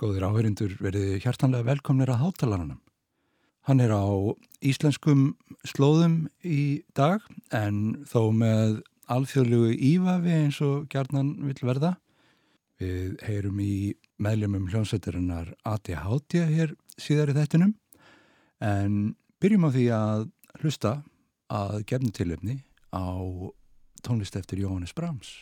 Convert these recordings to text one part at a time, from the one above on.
Góðir áherindur verið hjartanlega velkomnir að hátalarannum. Hann er á íslenskum slóðum í dag en þó með alþjóðlugu ívafi eins og gjarnan vil verða. Við heyrum í meðlumum hljómsveiturinnar ATHT hér síðar í þettinum en byrjum á því að hlusta að gefna tilöfni á tónlist eftir Jóhannes Brahms.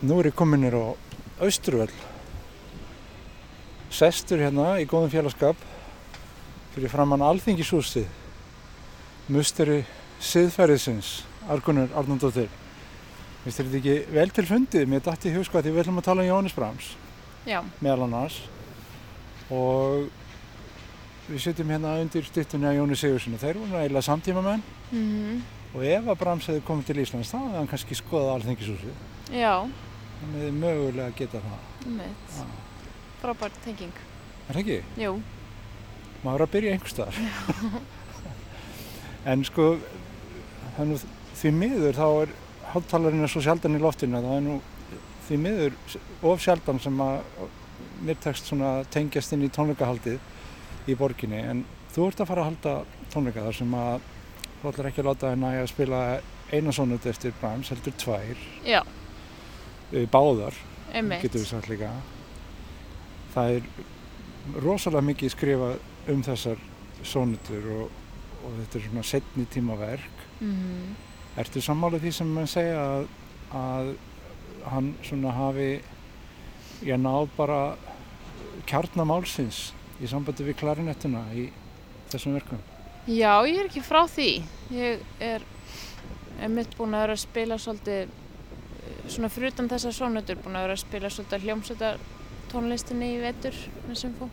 Nú er ég kominir á Austruvöll. Sestur hérna í góðum félagskap fyrir framann alþingishúsið. Musteri siðferðisins, Argunur Arnóndóttir. Vistu þetta ekki vel til fundið? Mér dætti í hug að því við ætlum að tala um Jónis Brahms. Já. Meðal annars. Og við setjum hérna undir stittunni að Jóni Sigurssoni. Þeir voru eiginlega samtíma menn. Mm -hmm. Og ef að Brahms hefði komið til Íslands þá hefði hann kannski skoðað alþingishúsið. Já, Hefði mögulega getað það. um mitt. Já. Frábært tenging. Er það ekki? Jú. maður er að byrja einhver staðar en sko þannig því miður þá er háttalarinn er svo sjaldan í loftinu að það er nú því miður of sjaldan sem að mér tekst tengjast inn í tónleikahaldið í borginni en þú ert að fara að halda tónleika þar sem að þú ætlar ekki að láta henni að spila eina sonut eftir Brahms heldur tvær Já, báðar um mitt. getur við sagt líka það er rosalega mikið skrifað um þessar sónutur og, og þetta er svona setni tímaverk Mm Ertu sammálið því sem mann segja að, að hann svona hafi ég náð bara kjarnamálsins í sambandi við klarinettuna í þessum verkum Já, ég er ekki frá því. Ég er einmitt búin að vera að spila svolítið, eh, svona fyrir utan þessar sónutur, búin að vera að spila svolítið hljómsveitar tónlistinni í vetur með Symfó.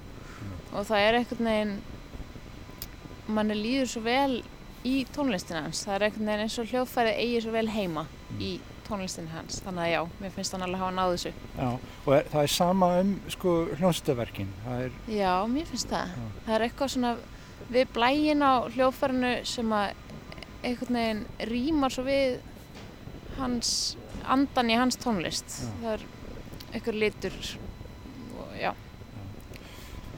Og það er einhvern veginn, manni líður svo vel í tónlistina hans. Það er einhvern veginn eins og hljóðfærið eigi svo vel heima í tónlistinni hans. Þannig að já, mér finnst hann alveg hafa náð þessu. Já, og er, það er sama um sko hljónstaverkin það er, Já, mér finnst það. Já. Það er eitthvað svona við blægin á hljóðfærinu sem að einhvern veginn rýmar svo við hans, andan í hans tónlist. Já. Það er einhver litur og já.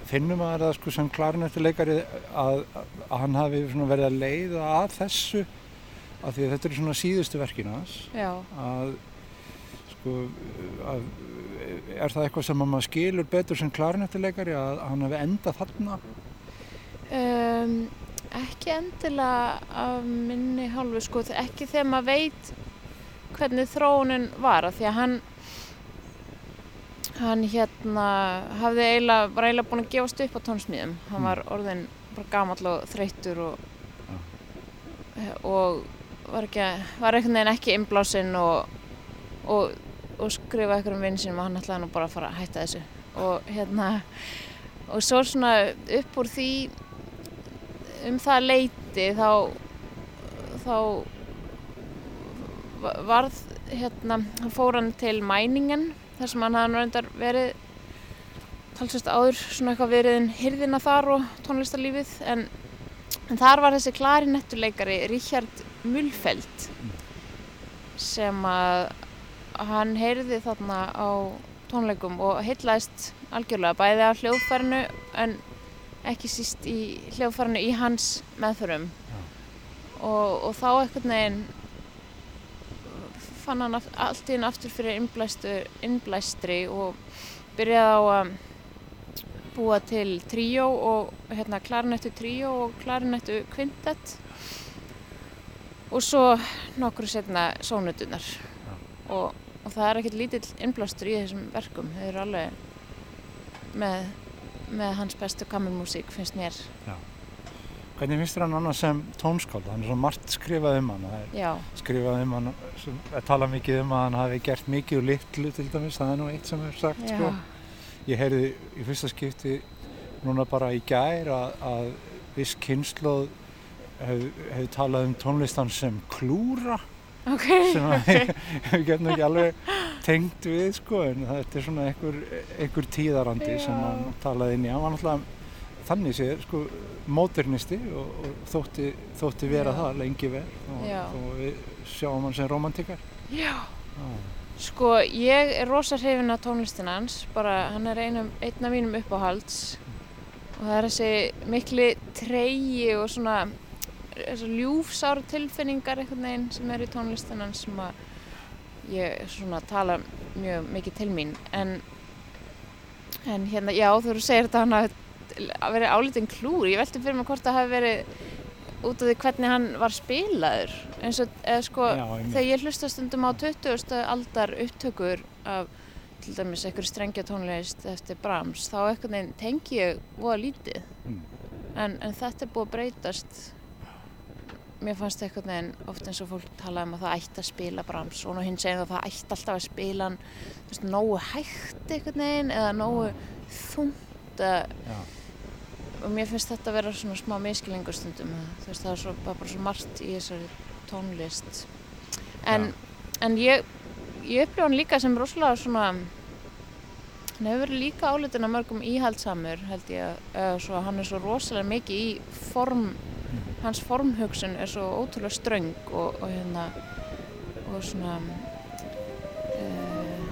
finnum að það sko sem klarinettuleikari að, að hann hafi verið að leiða að þessu af því að þetta eru svona síðustu verkin Já, að sko að, er það eitthvað sem að maður skilur betur sem klarinettuleikari að hann hafi endað þarna um, ekki endilega af minni hálfu sko, ekki þegar maður veit hvernig þróunin var því að hann hann hérna hafði eiginlega, var eiginlega búinn að gefast upp á tónsmíðum. Hann Mm. var orðinn bara gamall og þreyttur og, og var, ekki, var einhvern veginn ekki innblásinn og, og, og skrifa einhverjum vinn sem hann ætlaði nú bara að fara að hætta þessu. Og hérna og svo svona upp úr því um það leiti þá þá varð hérna, hann fór hann til mæningen þar sem hann hafði reyndar verið talsvægt áður svona eitthvað veriðin hirðina þar og tónlistarlífið en, en þar var þessi klarinettuleikari Richard Mulfeld sem að hann heyrði þarna á tónleikum og heitlaðist algjörlega bæði á hljóðfærinu en ekki síst í hljóðfærinu í hans meðförum. Og, og þá einhvern veginn fann hann allt í henn aftur fyrir innblæstri og byrjaði á að búa til tríó og hérna klarinettu tríó og klarinettu kvintett. Og svo nokkru setna sónutunar og, og það er ekkert lítill innblástur í þessum verkum. Þau eru alveg með, með hans bestu kammermúsík finnst mér Hvernig finnst þér hann annars sem tónskáld? Hann er svo margt skrifað um hann. Skrifað um hann, að tala mikið um að hann hafi gert mikið og litlu til dæmis. Það er nú eitt sem er sagt, sko. Ég heyrði í fyrsta skipti núna bara í gær að, að viss kynnslóð hefur hef talað um tónlistan sem klúra ok sem að ég hef gett ekki alveg tengt við sko en þetta er svona einhver, einhver tíðarandi Já. sem hann talaði inn í. Hann var náttúrulega þannig séð sko módernisti og, og þótti, þótti vera Já. það lengi vel og, og við sjáum hann sem romantikar. já Já. Sko, ég er rosa hrifin af tónlistin hans, bara hann er einum, einn af mínum uppáhalds og það er þessi mikli treyji og svona ljúfsáru tilfinningar einhvern veginn sem er í tónlistin hans sem að ég svona tala mjög mikið til mín en, en hérna, já, þú eru að segja þetta hann hafi verið álítinn klúr, ég velti fyrir mig hvort það hafi verið út af því hvernig hann var spilaður eins og, eða sko Já, þegar ég hlusta stundum á 20. aldar upptökur af til dæmis einhverju strengja tónlist eftir Brahms, þá einhvern veginn tengi ég voða lítið Mm. en, en þetta er búið að breytast mér fannst einhvern veginn oft eins og fólk tala um að það ætti að spila Brahms og hinn segir að það ætti alltaf að spila hann þú veist, nógu hægt einhvern veginn eða nógu að Já. Og mér finnst þetta að vera svona smá miskilingur stundum. Þú veist það er svo, bara, bara svo margt í þessari tónlist. En, en ég ég upplifa hann líka sem rosalega svona hann hefur verið líka álitin að mörgum íhaldsamur held ég eða svo hann er svo rosalega mikið í form hans formhugsun er svo ótrúlega ströng og, og hérna og svona uh,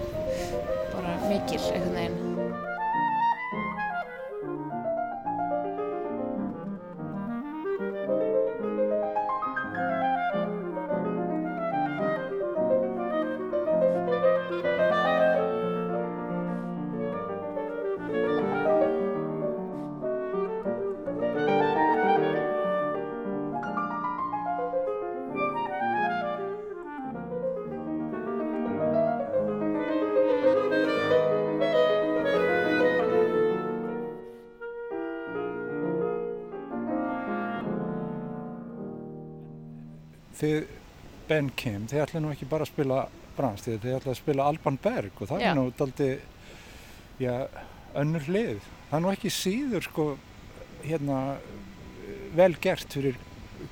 bara mikil einhvern veginn Þið, Ben Kim, þið ætla nú ekki bara að spila Brahms, þið, þið ætla að spila Alban Berg og það Já. er nú daldi, já, önnur hlið. Það er nú ekki síður, sko, hérna, vel gert fyrir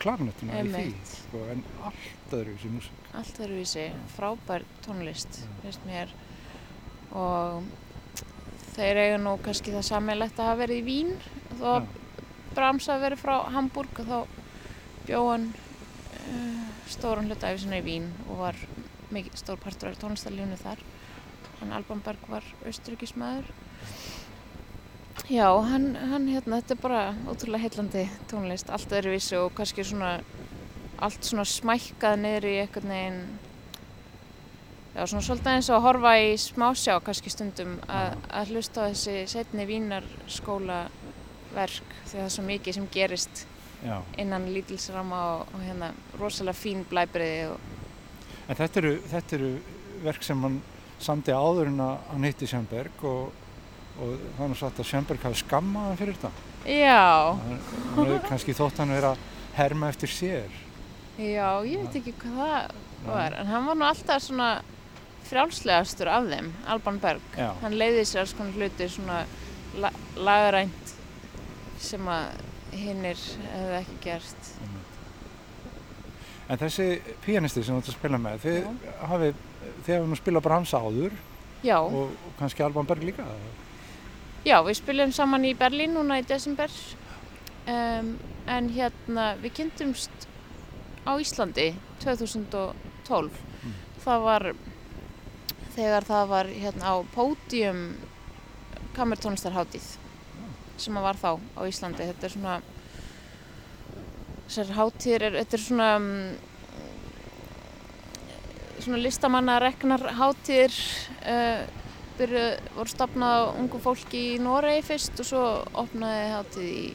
klarnötuna í því, sko, en allt öðru þessi músík. allt öðruvísi, frábær tónlist finnst mér og þeir eiga nú kannski það sammeilegt að hafa verið í Vín þó að Brahms hafi verið frá Hamburg og þá bjó hann uh, stóran hluta af sinna í Vín og var mikið stór partur af tónlistarlífnu þar. Hann Alban Berg var austryggismæður já, hann, hann hérna, þetta er bara ótrúlega heillandi tónlist, allt öðruvísi og kannski svona allt svona smækkað niður í einhvern veginn já, svona svolítið eins og að horfa í smásjá kannski stundum að, að hlusta á þessi setni vínarskóla verk því það er svo mikið sem gerist Já, innan lítilsrama og, og hérna rosalega fín blæbriði og en þetta eru, þetta eru verk sem hann samdi áður en að hann hitti Sjönberg og, og nú satt að Sjönberg hafi skammað hann fyrir þetta. já, hann hefur kannski þótt hann vera að herma eftir sér. já, ég veit ekki hvað það var en hann var nú alltaf svona frjálslegastur af þeim, Alban Berg. Já, hann leiði sér alls konar hluti svona la lagarænt sem að hinnir hefðu ekki gert. En þessi pianisti sem þú ætti að spila með, þið hafið, þið hafið nú spilað Brahms áður Já, og, kannski Alban Berg líka. já, við spilum saman í Berlín núna í desember. Um, en hérna við kynntumst á Íslandi 2012 Mm. það var þegar það var hérna á pódium kamertónlistarhátíð sem að var þá á Íslandi. Þetta er svona þessar hátíðir er, þetta er svona mm, svona listamanna reknar hátíðir uh, byrju, voru stopnað ungu fólki í Noregi fyrst og svo opnaði hátíð í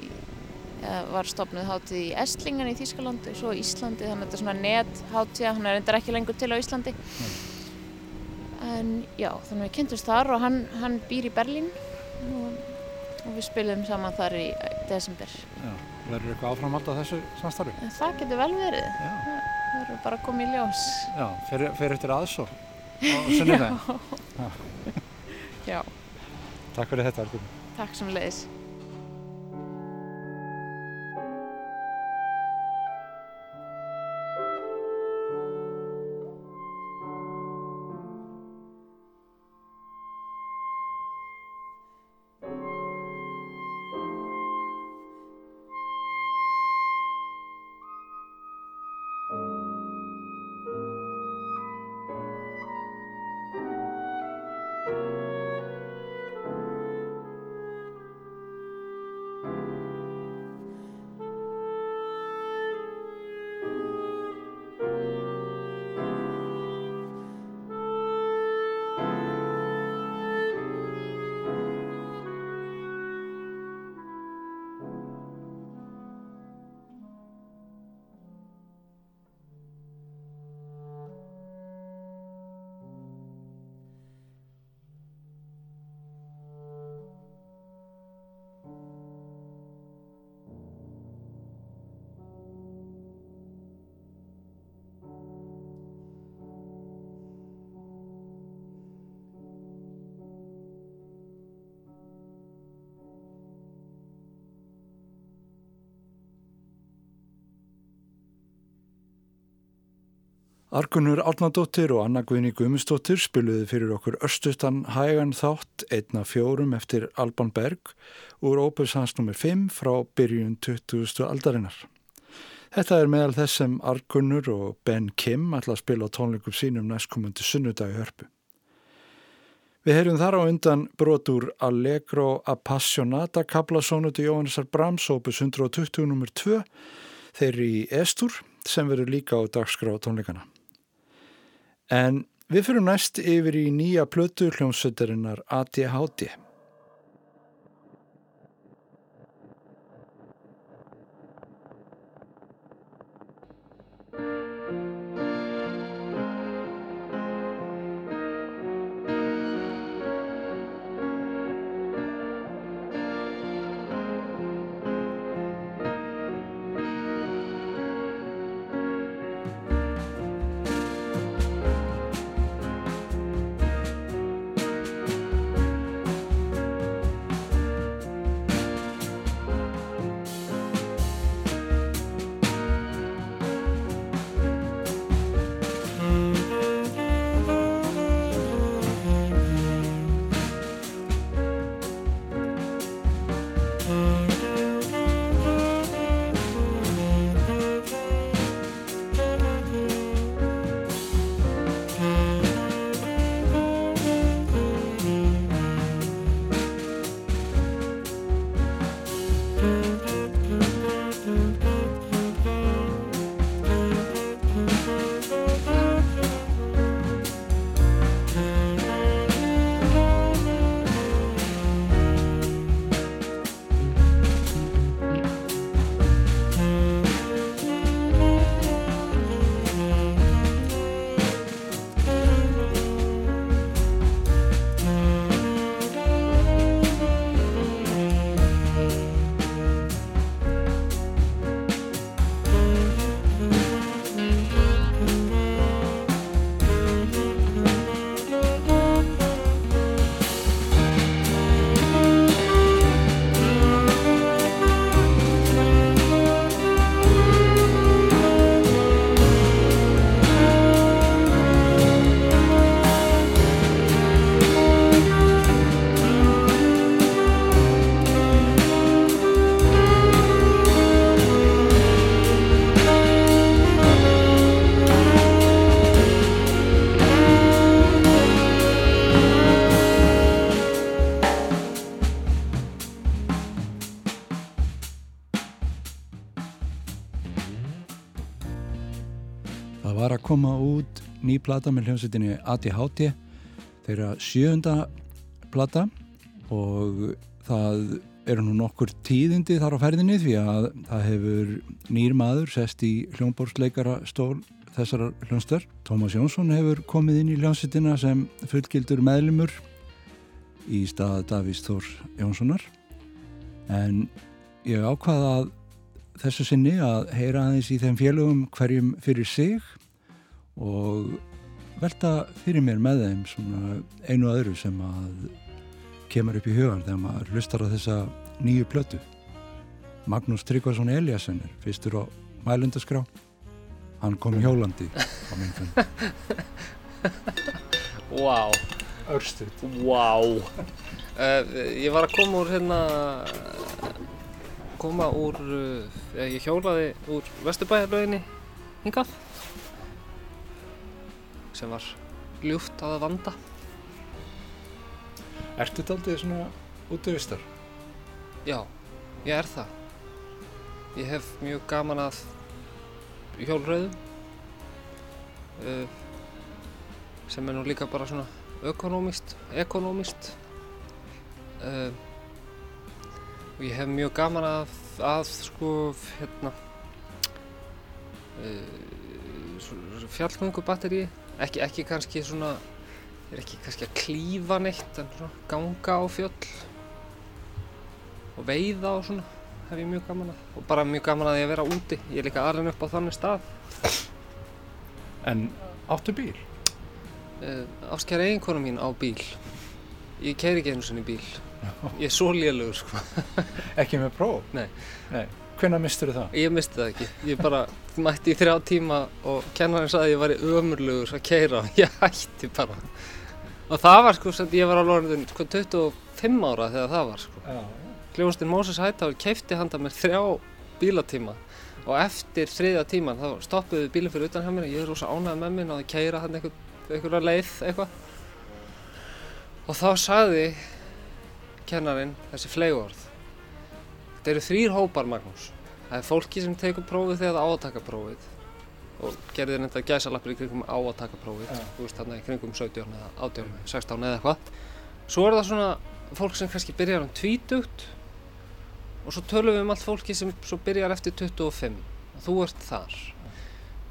eða var stopnuð hátíð í Estlingen í Þýskalandi og svo Íslandi. Þannig að þetta er svona net hátíða hann er reyndar ekki lengur til á Íslandi. En já þannig að við kynntumst þar og hann, hann býr í Berlín. og, og við spilum saman þar í desember Já. Verður eitthvað áframhald á þessu samstarfi? en það getur vel verið Já. það eru bara að koma í ljós Já, fer, fer eftir aðsó á sunnudaginn. já, Takk fyrir þetta, Argur. takk sem leiðis Argunur Árnadóttir og Anna Guðni Guðmustóttir spiluði fyrir okkur örstuttan hægan þátt einna fjórum eftir Alban Berg úr Opus hans nr. 5 frá byrjun 20. aldarinnar. Þetta er meðal þess sem Argunur og Ben Kim ætla að spila tónleikum sínum næstkomandi sunnudagi hörpu. Við heyrum þar á undan brotur Allegro Appassionata kablasónuti Jóhannesar Brahms Opus 120 nr. 2 þeirri Estur sem verður líka á dagskrá tónleikana. En við fyrir næst yfir í nýja plötu hljómsveitarinnar ADHD. Út ný plata með hljómsveitinni ADHD þeirra sjöunda plata og það eru nú nokkur tíðindi þar á ferðinni því að það hefur nýr maður sest í hljómborðsleikara stól þessara hljómsdör. Tómas Jónsson hefur komið inn í hljómsveitina sem fullgildur meðlumur í stað Davís Þór Jónssonar. En ég ákvaða að þessu sinni að heyra aðeins í þeim félögum hverjum fyrir sig og velta fyrir mér með þeim svona einu öðru sem að kemur upp í hugan þegar maður hlustar á þessa nýju plötu. Magnús Tryggvason Eliasson er fyrstur á mælundaskrá hann kom hjólandi á minn fund. Vá, Örstuð vá. Uh, Ég var að koma úr hérna koma úr uh, ég hjólaði úr Vesturbæjarlauginni hingað sem var ljúft að vanda. Ertu þetta aldrei svona útvistar? Já, ég er það. Ég hef mjög gaman að hjólröðum uh, sem er nú líka bara svona ökonómist, ekonomist uh, og ég hef mjög gaman að, að sko hérna uh, fjallgöngubatteri ekki, ekki kannski svona er ekki kannski að klífa neitt en svona ganga á fjöll og veiða og svona hef ég mjög gaman að og bara mjög gaman að ég að vera úti ég er líka alveg upp á þannig stað En áttu bíl? uh, áskjæra eiginkona mín á bíl ég keiri ekki einu sinni bíl ég er svo lélugur sko Ekki með próf? Nei. Nei. Hvenær mistur það? ég misti það ekki. Ég bara mætti í þrjá tíma og kennarinn sagði að ég væri ömurlugur að keira ég hætti bara. Og það var sko sem ég var á lóðinu sko 25 ára þegar það var sko. Já, Hljóðustinn Móses Hættáður keipti handa mér þrjá bílatíma og eftir þriðja tíman þá stoppuðu bílinn fyrir utan hjá mér og ég er rosa ánægð með minn og að keira hann einhver, einhverja leið eitthvað. Og þá sagði kennarinn þessi fleigorð þetta eru þrýr hópar Magnús. Það er fólki sem tekur prófið þegar það á að taka prófið. Og gerði þér nefnda gæsalappir í kringum á að taka prófið. Já. þú veist þarna í kringum 17 eða 18, 16 eða eitthvað. Svo er það svona fólk sem kannski byrjar um tvítugt og svo tölum við um allt fólki sem svo byrjar eftir 25 og þú ert þar.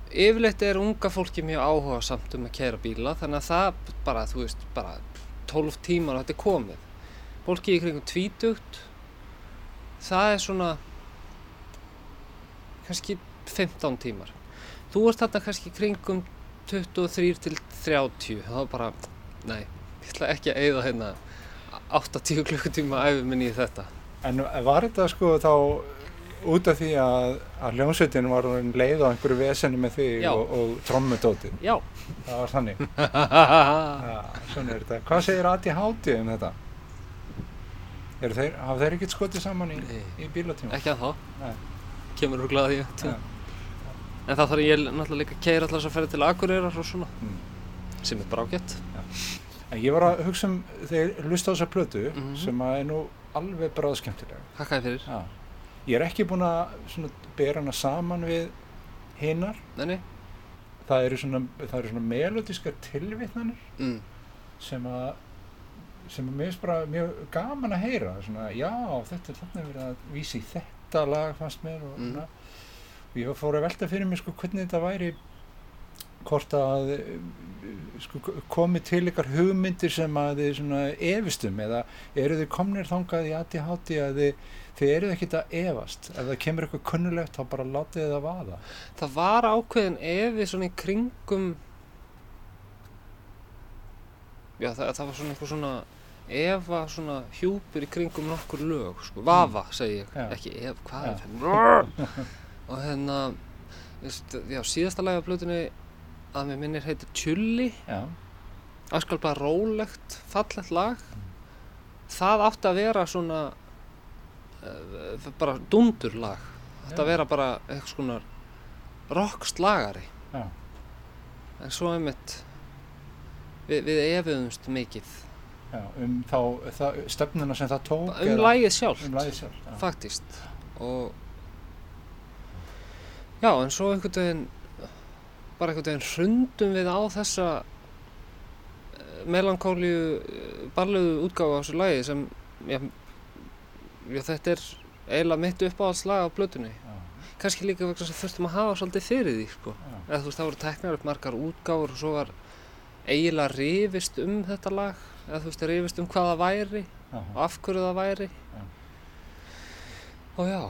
Yfirleitt er unga fólki mjög áhuga samt um að kæra bíla þannig að það bara, þú veist, bara 12 tímar og þetta er komið. Fólki í kringum tvítugt það er svona kannski 15 tímar þú ert þarna kannski kringum 23 til 30 þá bara, nei, ég ætla ekki að eyða hérna 8-10 klukkutíma æfi minni í þetta En var þetta sko þá út af því að, að hljómsveitin var leið á einhverju vesenni með þig Já. og, og trommudótið? Já Það var þannig. Hvað segir Adi Háti um þetta? Þeir, hafa þeir ekkert skotið saman í, í bílatíma? Ekki að þá, Nei. kemur úr glæði ég Ja. En það þarf ég náttúrulega líka að keira allar þess að ferja til Akureyrar og svona Mm. sem er bara ágætt En ég var að hugsa um þeir hlusta á þessa plötu Mhm. sem að er nú alveg bráðskemmtilega. Hakkaði fyrir Já. Ég er ekki búinn að svona, bera hana saman við hinnar. Nei, nei Það eru svona, svona melodískar tilvitnanir mm. sem að sem að mér finnst bara mjög gaman að heyra svona, já, þetta er þarna verið að vísi þetta lag fannst mér og, Mm. mm. og ég fór að velta fyrir mér sko hvernig þetta væri hvort að eh, sko, komi til ykkar hugmyndir sem að þið svona efistum eða eru þið komnir þangað í ADHD að þið, þið eruð ekkert að efast ef það kemur eitthvað kunnulegt þá bara látið þið að vaða Það var ákveðin efi svona í kringum Já, það, það var svona einhver svona efa svona hjúpur í kringum nokkur lög, sko, vafa, segi ég. Já. ekki ef, hvað er þetta? Og hérna já, síðasta lagi á blötunni að mér minnir heitir Tjulli já, afskal bara rólegt, fallegt lag. Það átti að vera svona uh, bara dundurlag átti Já. að vera bara eitthvað svona rockslagari. Já, en svo einmitt við, við efiðumst mikið já um þá það, stefnuna sem það tók um lagið sjálft. Um lagið sjálf já. faktist. Og já en svo einhvern veginn bara einhvern veginn hrundum við á þessa melankóliu barluðu útgáfa á þessu lagi sem já, já, þetta er eiginlega mitt uppáhaldslag á blötunni kannski líka vegna sem þurftum að hafa svolítið fyrir því sko. eða þú veist það voru teknar upp margar útgáfur og svo var eiginlega rifist um þetta lag eða þú veist rifist um hvað það væri Já. og af hverju það væri Já. og já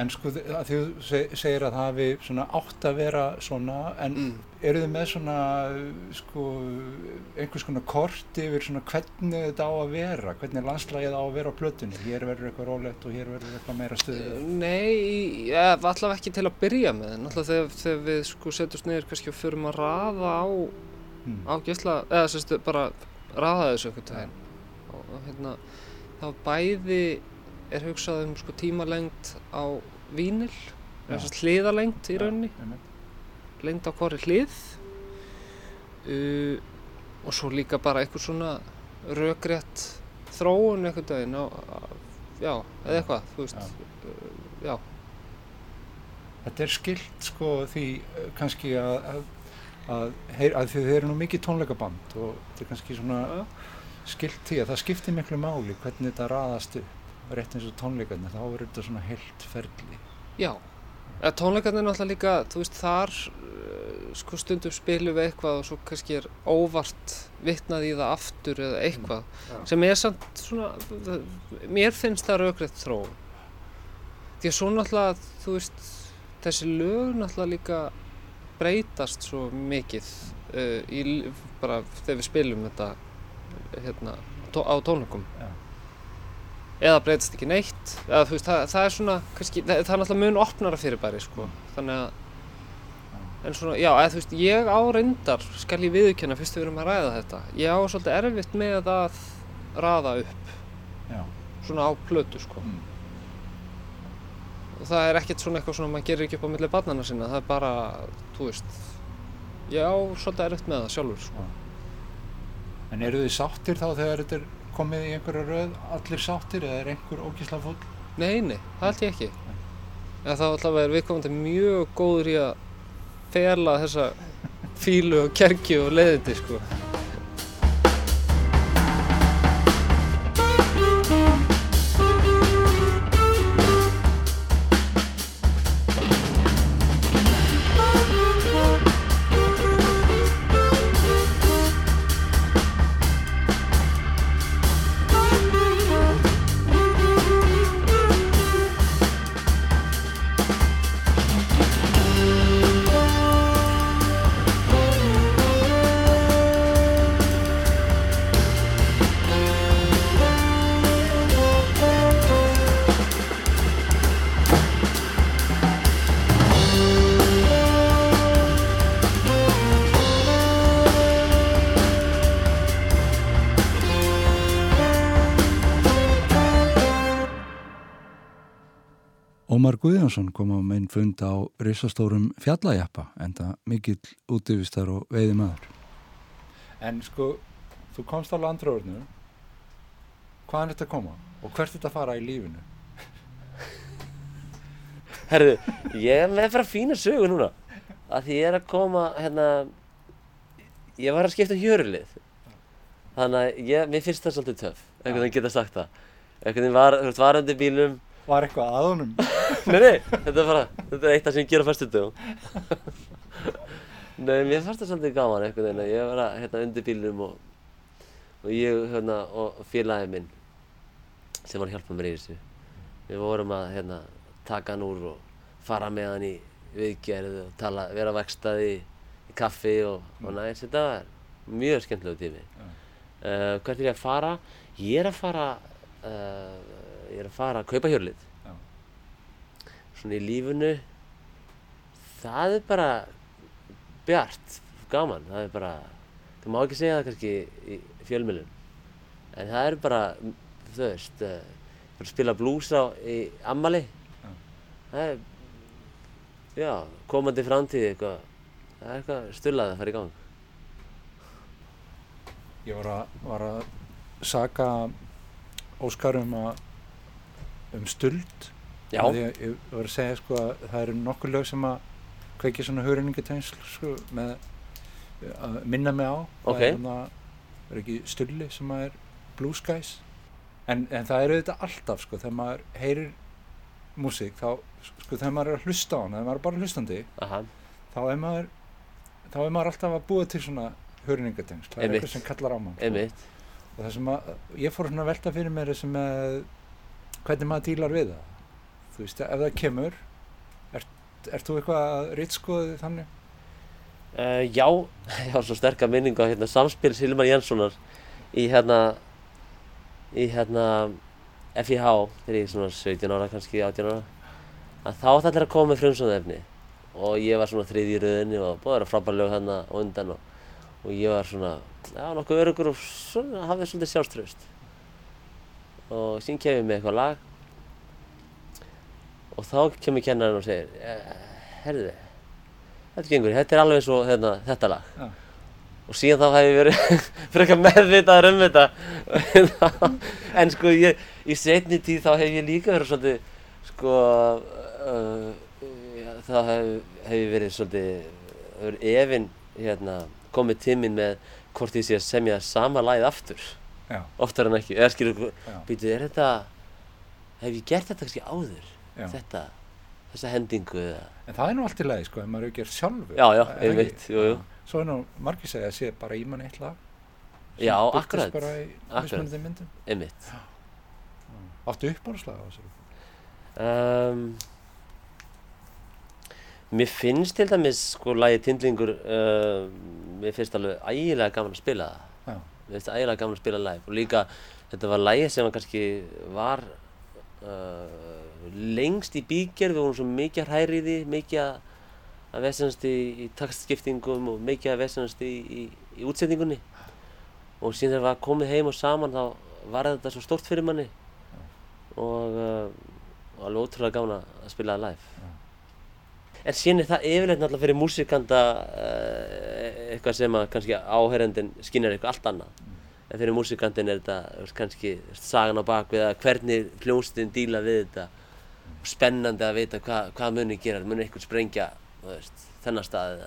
En sko þú se- segir að það hafi svona átt að vera svona, en mm. eru þið með svona, sko, einhvers konar kort yfir svona hvernig þetta á að vera, hvernig landslægið á að vera á plötunni? Hér verður eitthvað rólegt og hér verður eitthvað meira stuðið. Nei, ja, allavega ekki til að byrja með en alltaf þegar, þegar við sko setjumst niður kannski og förum að raða á, Mm. á gísla, eða sérstu bara raða þessu einhvern veginn og hérna þá bæði er hugsað um sko tímalengd á vínil, hliðalengd í rauninni, Einmitt. lengd á hvori hlið. Uh, og svo líka bara eitthvað svona rökrétt þróun einhvern veginn á, já, eða eitthvað, þú veist, Já. já. Þetta er skilt sko því kannski að, að, að, að þið eru nú mikið tónleikaband og þetta er kannski svona skilt því að það skiptir miklu máli hvernig þetta raðast upp rétt eins og tónleikarnir, þá er þetta svona heilt ferli. Já, ja, tónleikarnir náttúrulega líka, þú veist, þar uh, sko stundum spilum við eitthvað og svo kannski er óvart vitnað í það aftur eða eitthvað Já. sem er samt svona, það, mér finnst það raugrætt þróun. Því að svo náttúrulega, þú veist, þessi lög náttúrulega líka breytast svo mikið uh, í, bara þegar við spilum þetta hérna, tó, á tónleikum Já. Eða breytast ekki neitt eða, veist, það, það er svona kannski, það, það er náttúrulega mun opnara fyrirbæri sko. þannig að en svona, já, eða, veist, ég á reyndar skal ég viðurkenna fyrst við erum að ræða þetta ég á svolítið erfitt með að raða upp Já. svona á plötu sko. Mm. og það er ekkert svona eitthvað svona maður gerir ekki upp á milli barnana sinna það er bara, þú veist ég á svolítið erfitt með það sjálfur sko. En eru þið sáttir þá þegar þetta er komið í einhverja röð, allir sáttir eða er einhver ógísla fúll? Nei, nei, það held ég ekki. En þá allavega er viðkomandi mjög góður í að fela þessa fílu og kerkju og leiðindi, sko. Guðjónsson kom á minn fund á risastórum fjallajappa en það mikill útivistar og veiði maður. En sko, þú komst á landröðurnu, hvaðan er þetta að koma? Og hvert er þetta að fara í lífinu? Herðu, ég er með að fara fína sögu núna. Að því ég er að koma hérna ég var að skipta um hjörulið þannig að ég, mér finnst það svolítið töff einhvern veginn geta sagt það. Einhvern veginn var, þú veist, var undir bílum Var eitthvað að honum? nei, nei, þetta er bara, þetta er eitt af sem ég ger á fyrstu dögum nei, mér fannst það svolítið gaman einhvern veginn að ég var að, hérna, undir bílum og, og ég, hérna, og félagið minn sem var að hjálpa mér í þessu. Við vorum að, hérna, taka hann úr og fara með hann í viðgerð og tala, vera á vegstaði í, kaffi og, og næst, þetta var mjög skemmtilegu tími. Uh, hvert er ég að fara? ég er að fara uh, ég er að fara að kaupa hjörlið Já. svona í lífinu það er bara bjart, gaman það er bara, þú má ekki segja það kannski í fjölmjölum en það er bara, þú veist uh, bara spila blues á í ammali Já. það er já, komandi framtíð eitthvað það er eitthvað stullað að fara í gang Ég var að, var að saka Óskar um að um stuld. Að ég var að segja sko að það eru nokkur lög sem að kveiki svona hugrenningatengsl sko með að minna mig á. Ok. það er, er ekki stulli sem að er Blue Skies. En, en það er auðvitað alltaf sko þegar maður heyrir músík þá sko þegar maður er að hlusta á hana þegar maður er bara hlustandi aha, þá er maður þá er maður alltaf að búa til svona hugrenningatengsl það er eitthvað sem kallar á mann sko. og það sem að ég fór svona að velta fyrir mér þessu með hvernig maður dílar við það? Þú veist, ef það kemur ert, ert þú eitthvað að rítskoði þannig? Uh, já, ég har svo sterka minningu á hérna, samspil Silmar Jenssonar í hérna í hérna FIH þegar ég er svona 17 ára kannski 18 ára. Að þá átti allir að koma með frumsóðefni og ég var svona þriði í rauðinni og búið að vera frábær lög hérna undan og, og ég var svona já, nokkuð örugur og svona hafði svolítið sjálfströst og síðan kemur með eitthvað lag. Og þá kemur kennarinn og segir eh, herðu þetta gengur, þetta er alveg og hérna, þetta lag. Já. og síðan þá hef ég verið frekar meðvitaður um þetta. En sko ég, í setni tíð þá hef ég líka verið svolítið sko uh, ja, þá hef, hef ég verið svolítið efinn hérna, komið tíminn með hvort ég sé að semja sama lagið aftur Já, oftar en ekki, eða skilur býtu, er þetta hef ég gert þetta kannski áður? Já. þetta, þessa hendingu eða En það er nú allt í lagi sko, ef maður er ekki sjálfur. Já, já, einmitt, ekki? jú, jú. Svo er nú margir segja að sé bara í mann eitt lag. Já, akkurat, akkurat. myndum. Einmitt. Áttu uppáhalslag á þessu? um, Mér finnst til dæmis sko lagi Tindlingur uh, mér finnst alveg ægilega gaman að spila það mér finnst ægilega gaman að spila live. Og líka þetta var lagi sem kannski var uh, lengst í bígerð. Við vorum svo mikið að hræri í því mikið að vesenast í, í takstskiptingum og mikið að vesenast í, í, í útsendingunni. Og síðan þegar við komið heim og saman þá var þetta svo stórt fyrir manni. Og, uh, og alveg ótrúlega gaman að- spila það live en síðan er það yfirleitt náttúrulega fyrir músikanta uh, eitthvað sem að kannski áherendin skinnir eitthvað allt annað? En fyrir músikantinn er þetta kannski sagan á bakvið að hvernig hljómsveitin díla við þetta. Spennandi að vita hva, hvað muni gera, muni eitthvað sprengja veist, þennan stað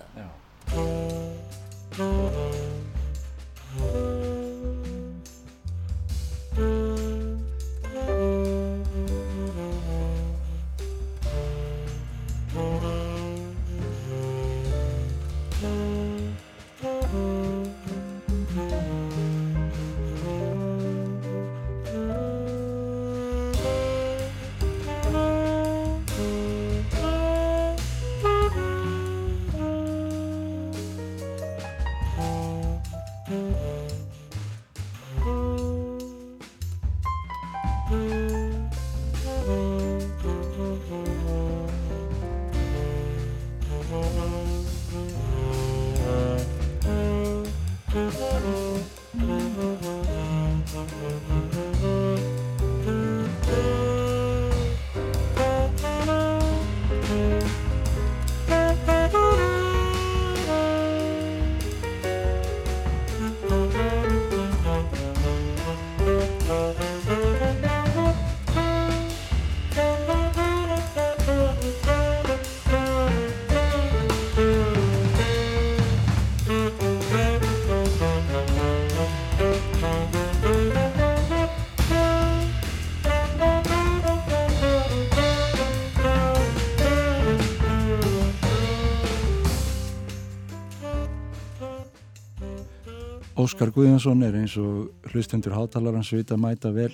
Óskar Guðjónsson er eins og hlustendur hátalarans vita mæta vel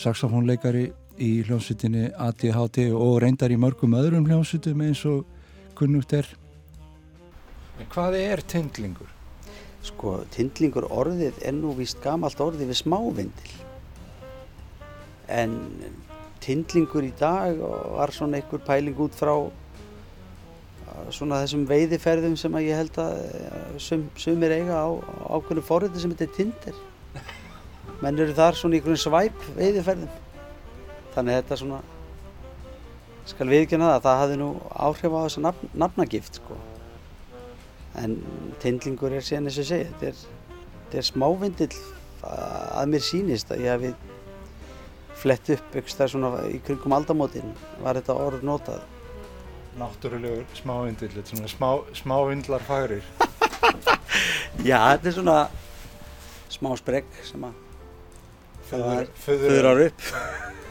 saxofónleikari í hljómsveitinni ADHD og reyndar í mörgum öðrum hljómsveitum eins og kunnugt er. En hvað er tindlingur? Sko, tindlingur orðið er nú víst gamalt orðið við smávindil. En tindlingur í dag var svona einhver pæling út frá svona þessum veiðiferðum sem ég held að eh, sum, sumir eiga á ákveðinu forriti sem þetta er tindir menn eru þar svona í einhvern svæp veiðiferðum. Þannig þetta svona skal viðkjöna það það hafði nú áhrif á þessa nafn, nafnagift sko. En tindlingur er síðan eins og segja þetta er, þetta er smávindill að mér sýnist að ég hafi flett upp eitthvað svona í kringum aldamótin var þetta orð notað náttúrulegur smávindill, svona smá, smávindlar fagrir. Já, þetta er svona smá spregg sem að Föður, föðrar upp.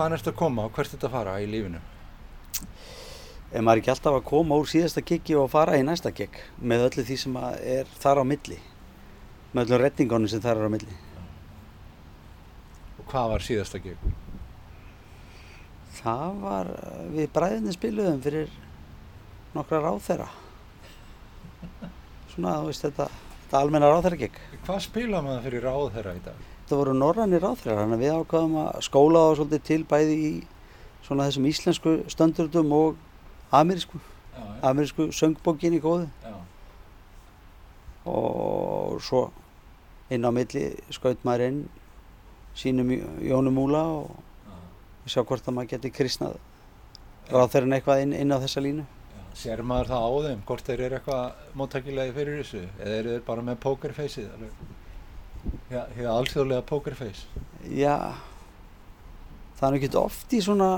hvaðan ertu að koma og hvert ertu að fara í lífinu? Ef maður ekki alltaf að koma úr síðasta kikki og fara í næsta kikk með öllu því sem er þar á milli með öllu rettingunum sem þar er á milli Og hvað var síðasta kikk? Það var við bræðinni spiluðum fyrir nokkra ráþeira svona þú veist þetta, þetta almenna ráþeira kikk Hvað spila maður fyrir ráð þeirra í dag? Þetta voru norrænir ráþreirar þannig að við ákvaðum að skóla þá svolítið til bæði í svona þessum íslensku stöndurdum og amerísku Já, amerísku söngbókinni góðu. Já. og svo inn á milli skaut maður inn sínum Jónum Múla og sjá hvort að maður geti kristnað ráþreirin eitthvað inn, inn á þessa línu. Sér maður það á þeim, hvort þeir eru eitthvað móttækilegi fyrir þessu eða eru þeir bara með pokerfaceið alveg? Hér alþjóðlega pokerface. Já, það er ekki oft í svona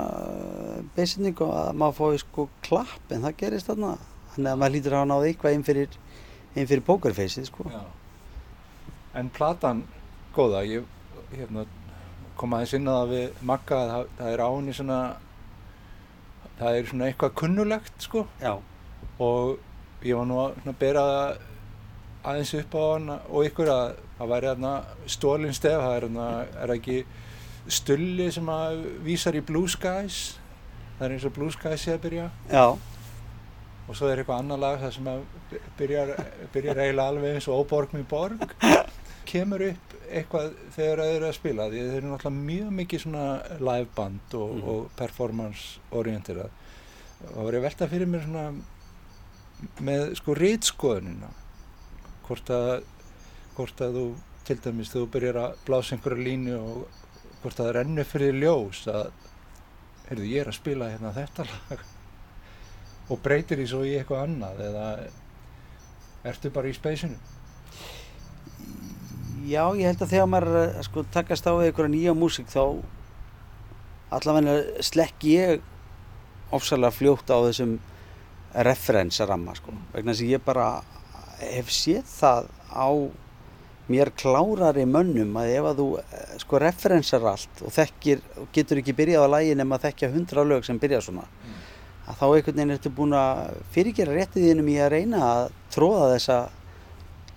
beisningu að maður fái sko klapp en það gerist þarna. Þannig að maður lítur að hafa náð eitthvað inn fyrir, fyrir pokerfaceið sko. Já. En platan góða, ég hérna, kom aðeins inn að það við Magga að það, það er á henni svona, það er svona eitthvað kunnulegt sko Já, og ég var nú að bera aðeins upp á hann og ykkur að það væri hérna stólinn stef, það er hérna, er það ekki stulli sem að vísar í Blue Skies? Það er eins og Blue Sky sé að byrja. Já, og svo er eitthvað annar lag það sem að byrjar, byrjar eiginlega alveg eins og Óborg með borg. Kemur upp eitthvað þegar þeir eru að spila því þeir eru náttúrulega mjög mikið svona live band og, Mhm. og performance orienterað. Það var ég velta fyrir mér svona með sko rítskoðunina hvort að hvort að þú til dæmis þú byrjar að blása einhverja línu og hvort að það rennur fyrir ljós að heyrðu ég er að spila hérna þetta lag og breytir því svo í eitthvað annað eða ertu bara í speysinu? já, ég held að þegar maður að sko takast á einhverja nýja músík þá allavega slekk ég ofsalega fljótt á þessum referensramma sko vegna þess að ég bara hef séð það á mér klárari mönnum að ef að þú eh, sko referensar allt og þekkir getur ekki byrjað á lægi nema að þekkja hundra lög sem byrja svona að þá einhvern veginn ertu búin að fyrirgera réttið þínum í að reyna að tróða þessa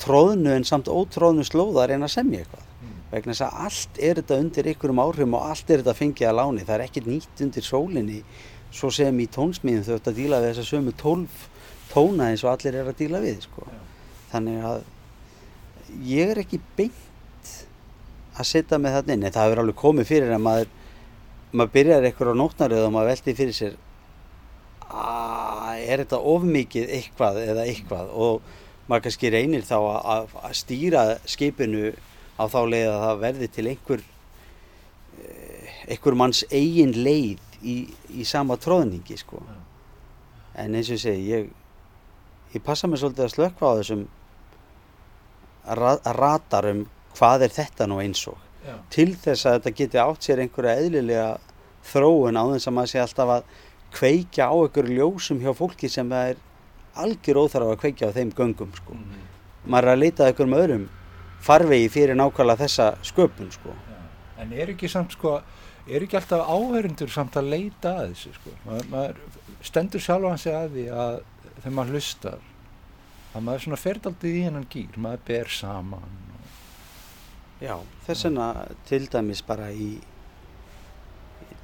tróðnu en samt ótróðnu slóða að reyna að semja eitthvað. Vegna þess að allt er þetta undir einhverjum áhrifum og allt er þetta fengið að láni. Það er ekkert nýtt undir sólinni svo sem í tónsmíðum þau ættu að díla við þessa sömu tólf tóna eins og allir er að díla við sko. Þannig að ég er ekki beint að setja með þarna inn en það hefur alveg komið fyrir að maður maður byrjar eitthvað á nótnaröð og maður veldi fyrir sér að er þetta ofmikið eitthvað eða eitthvað og maður kannski reynir þá að, að, stýra skipinu á þá leið að það verði til einhver eh, einhver manns eigin leið í, í sama tróðningi sko. en eins og segi ég, ég passa mig svolítið að slökka á þessum ratar um hvað er þetta nú eins og Já. til þess að þetta geti átt sér einhverja eðlilega þróun á þess að maður sé alltaf að kveikja á einhverju ljósum hjá fólki sem það er algjör óþarf að kveikja á þeim göngum sko. maður er að leita einhverjum öðrum farvegi fyrir nákvæmlega þessa sköpun sko. En er ekki samt sko, er ekki alltaf áhörundur samt að leita að þessu sko? Maður, maður stendur sjálfan sig að því að þegar maður hlustar, að maður svona fer daldið í hennan gýr, maður ber saman. Já, þess vegna til dæmis bara í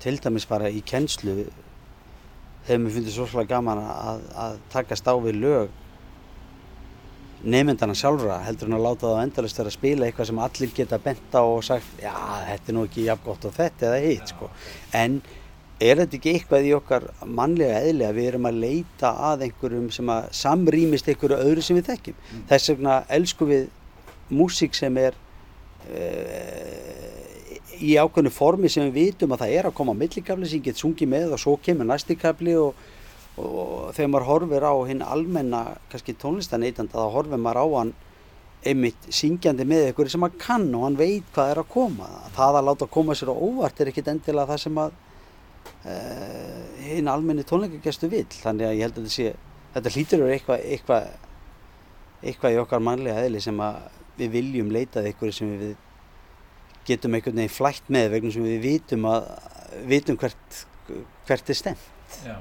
til dæmis bara í kennslu hefur mér fundið svo svolítið gaman að, að takast á við lög nefndana sjálfra heldur en að láta það á endalist vera að spila eitthvað sem allir geta bent á og sagt já, þetta er nú ekki jafn gott og þetta eða hitt sko. en er þetta ekki eitthvað í okkar mannlega eðli að við erum að leita að einhverjum sem að samrýmist einhverju öðru sem við þekkjum? Þess vegna elskum við músík sem er uh, í ákveðnu formi sem við vitum að það er að koma á millikafli sem ég get sungið með og svo kemur næsti kafli og, og þegar maður horfir á hinn almenna kannski tónlistaneytanda þá horfir maður á hann einmitt syngjandi með ykkur sem hann kann og hann veit hvað er að koma. Það að láta koma sér á óvart er ekkit endilega það sem að hinn almenni tónleikagestu vill þannig að ég held að þetta sé þetta hlýtur eru eitthvað eitthvað eitthvað í okkar mannlega eðli sem að við viljum leitað ykkur sem við getum einhvern veginn flætt með vegna sem við vitum að vitum hvert, hvert er stemt Já.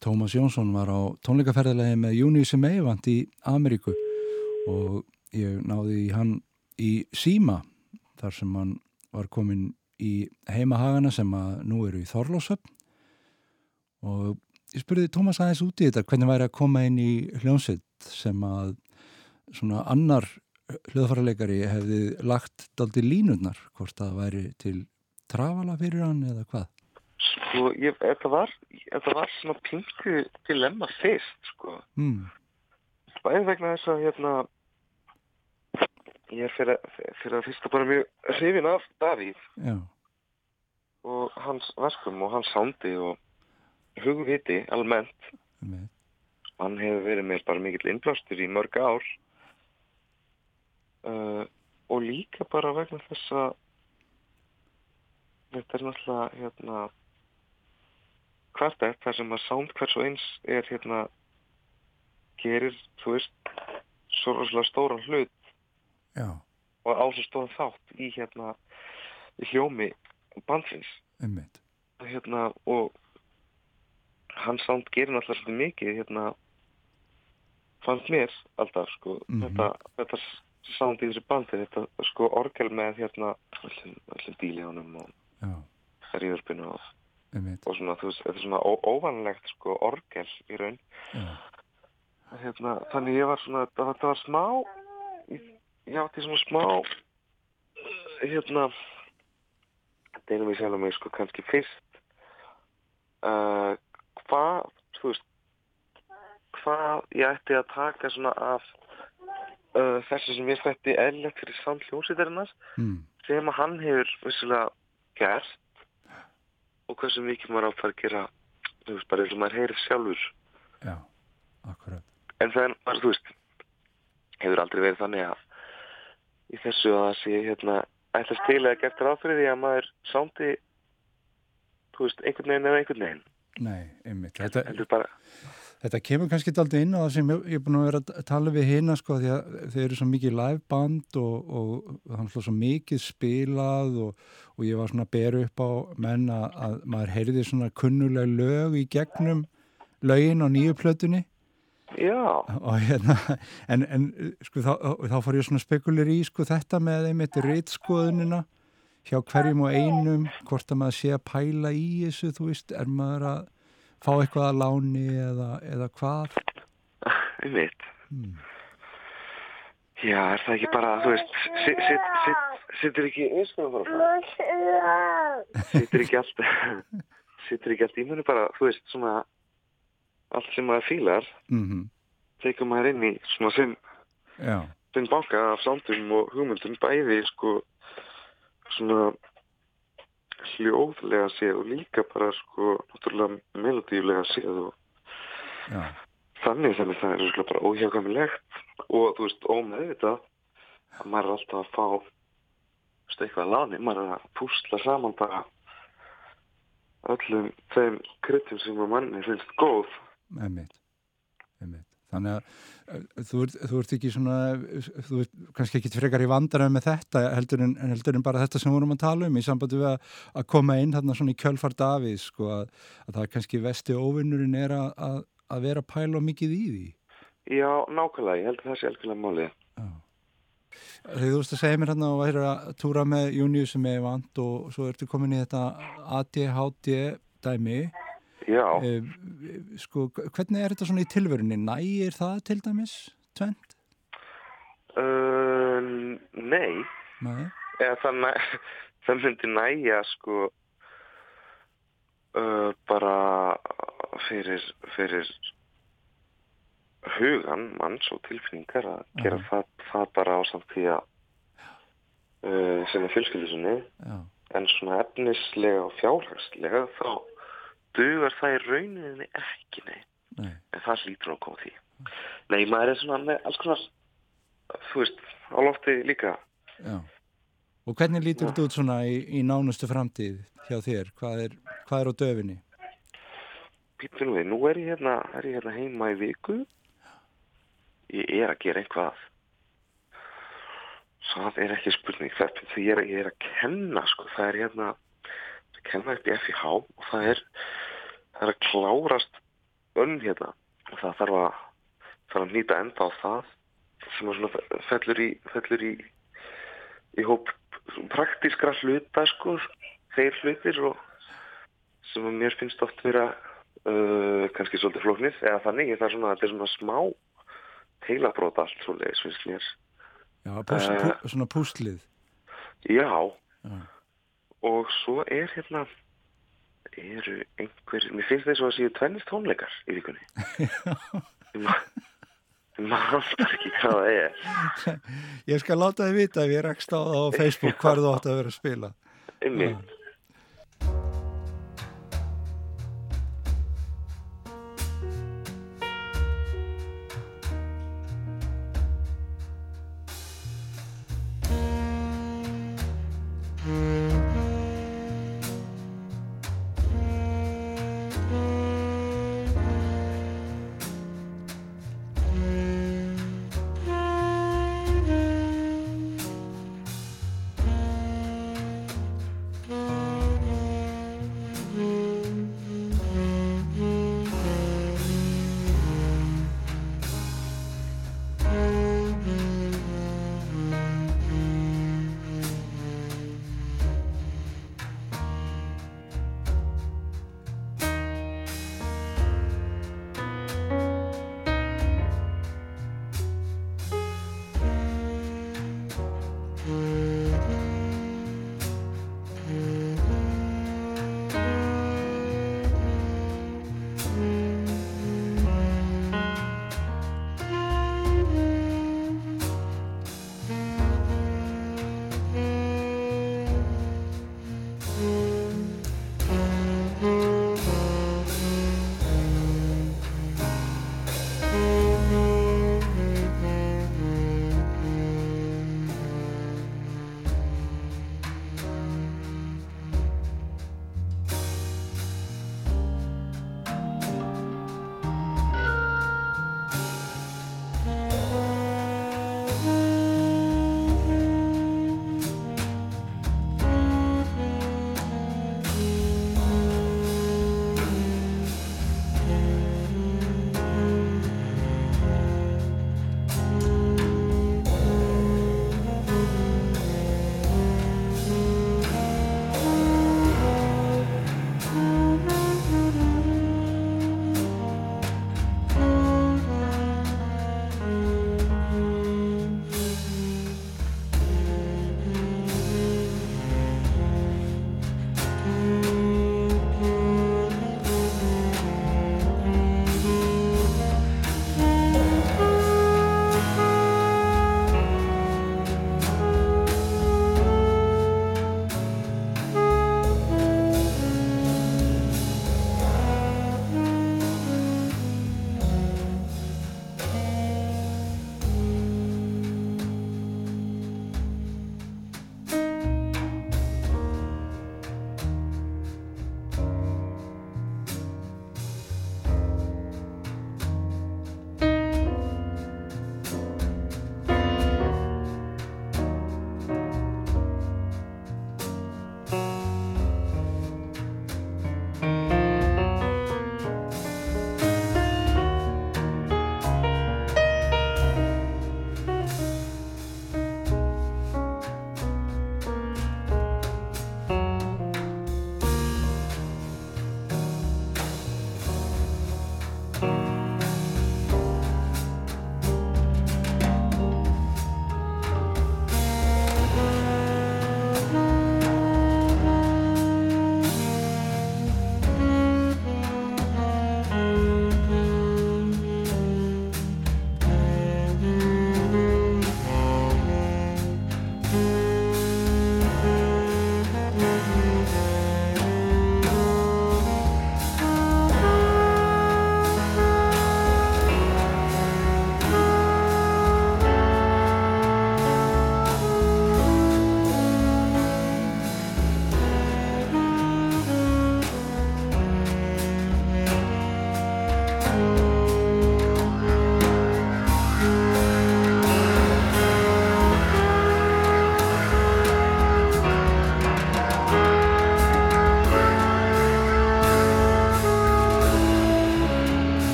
Tómas Jónsson var á tónleikaferðilegi með Júniusi Meivand í Ameríku og ég náði hann í Síma þar sem hann var komin í heimahagana sem að nú eru í Þorlósöfn og ég spurði Tómas aðeins út í þetta hvernig væri að koma inn í hljónsveit sem að svona annar hljóðfærarleikari hefði lagt daldi línurnar hvort það væri til trafala fyrir hann eða hvað Sko, ég, þetta var, þetta var svona pingu dilemma fyrst, sko. mm. Bæði vegna þess að, hérna, ég er fyrir, fyrir að fyrsta bara mjög hrifin af Davíð Já, og hans verkum og hans sándi og hugviti almennt. með Hann hefur verið mér bara mikill innblástur í mörg ár. Uh, og líka bara vegna þess að þetta er náttúrulega, hérna, hvert er þar sem að sánd hvers og eins er hérna gerir, þú veist svo rosalega stóran hlut Já, og á svo stóran þátt í hérna í hljómi bandsins. Einmitt. Hérna og hans sánd gerir náttúrulega svolítið mikið hérna fannst mér alltaf sko Mhm. þetta, þetta sánd í þessu bandi þetta sko orgel með hérna öllum díljónum og ríðurpinu og og svona, þú veist, þetta er svona óvanlegt sko orgel í raun. Já, hérna, þannig ég var svona, þetta var smá ég átti svona smá uh, hérna deilum við sjálf mig sko kannski fyrst uh, hvað, þú veist hvað ég ætti að taka svona af uh, þessu sem ég stætti eðlilegt fyrir samt hljómsveitarinnar mm, sem að hann hefur vissulega gert og hversu mikið maður á að að gera þú veist, bara eins og maður heyrir sjálfur. Já, akkurat, en er, bara, þú veist hefur aldrei verið þannig að í þessu að það sé hérna ætlast til að gert ráð fyrir því að maður sándi þú veist, einhvern veginn eða einhvern veginn. Nei, einmitt, þetta, heldur bara, Þetta kemur kannski aldrei inn á það sem ég er búin að vera að tala við hérna sko því að þeir eru svo mikið liveband og, og þannig svo mikið spilað og, og ég var svona að bera upp á menn að, að maður heyrði svona kunnuleg lög í gegnum lögin á nýju plötunni já. Og hérna en, en sko þá, þá fór ég svona spekulir í sko þetta með einmitt reitskoðunina hjá hverjum og einum hvort að maður sé að pæla í þessu þú veist, er maður að fá eitthvað að láni eða, eða hvað? Einmitt, hmm. já, er það ekki bara þú veist, sit- sit- sit- situr ekki ég skal fara frá situr ekki allt situr ekki allt í munu bara, þú veist, svona allt sem maður fílar mm tekur maður inn í svona sinn já, þinn banka af sándum og hugmyndum bæði sko svona hljóðlega séð og líka bara sko náttúrulega melodíulega séð og já, þannig þannig það er sko bara óhjákamilegt og þú veist ómeðvitað að maður er alltaf að fá veist, eitthvað að láni, maður er að púsla saman bara öllum þeim kryttum sem manni finnst góð einmitt, einmitt. Þannig að uh, þú ert, þú ert ekki svona, þú ert kannski ekki frekar í vandræði með þetta heldur en, heldur en bara þetta sem vorum að tala um í sambandi við að, að koma inn þarna svona í kjölfar Davís, sko, að, að það er kannski vesti óvinnurinn er að, að, að vera pæla mikið í því. Já, nákvæmlega, ég held að það sé algjörlega málið. Þegar þú veist að segja mér hérna og væri að túra með Júniu sem er vant og svo ertu komin í þetta ADHD dæmi. Já, Eh, sko, hvernig er þetta svona í tilverunni? Nægir það til dæmis? Tvent? uh, nei Nei. eða það, næ, það myndi næja sko uh, bara fyrir, fyrir hugan manns og tilfinningar að gera Mhm. það, það bara á samt því að uh, sinna fjölskyldusinni Já. en svona efnislega og fjárhagslega þá dugar það í rauninni ekki nei Nei. en það hlýtur að koma því nei, maður er svona með alls konar þú veist, á lofti líka Já. Og hvernig lítur þetta út svona í, í nánustu framtíð hjá þér? Hvað er, hvað er á döfinni? Nú við, nú er ég hérna, er ég hérna heima í viku. Ég er að gera eitthvað. Það er ekki spurning. Það, því ég er, ég er að kenna, sko. Það er hérna, kenna upp í FIH og það er, það er að klárast önn hérna. Og það þarf að, þarf að nýta enda á það sem að svona fellur í, fellur í, í hóp praktískra hluta, sko. Þeir hlutir og sem að mér finnst oft vera uh, kannski svolítið flóknir eða þannig, það er svona, þetta er svona smá teilabrót allt svoleiðis finnst mér Já, pús, Eh. pú, svona púslið. já, Já. og svo er hérna eru einhver mér finnst þess að það séu tvennist tónleikar í vikunni. Ég ma- ég man alltaf ekki hvað það er. Ég skal láta þið vita ef ég rekst á það á Facebook hvar þú átt að vera að spila. einmitt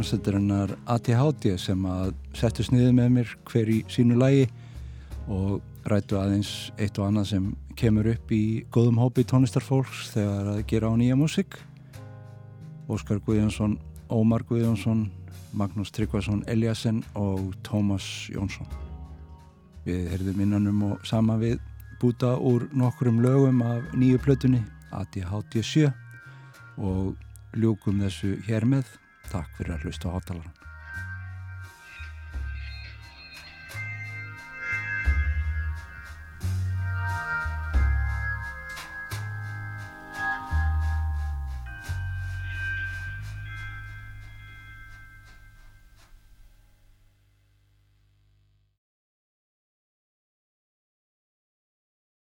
hljómsveitarinnar ATHD sem að settu sniðið með mér hver í sínu lægi og rættu aðeins eitt og annað sem kemur upp í góðum hópi tónlistarfólks þegar að gera á nýja músik. Óskar Guðjónsson, Ómar Guðjónsson, Magnús Tryggvason Eliasson og Tómas Jónsson. Við heyrðum innanum og sama við búta úr nokkrum lögum af nýju plötunni ATHD 7 og ljúkum þessu hér með. Takk fyrir að hlusta á hátalara.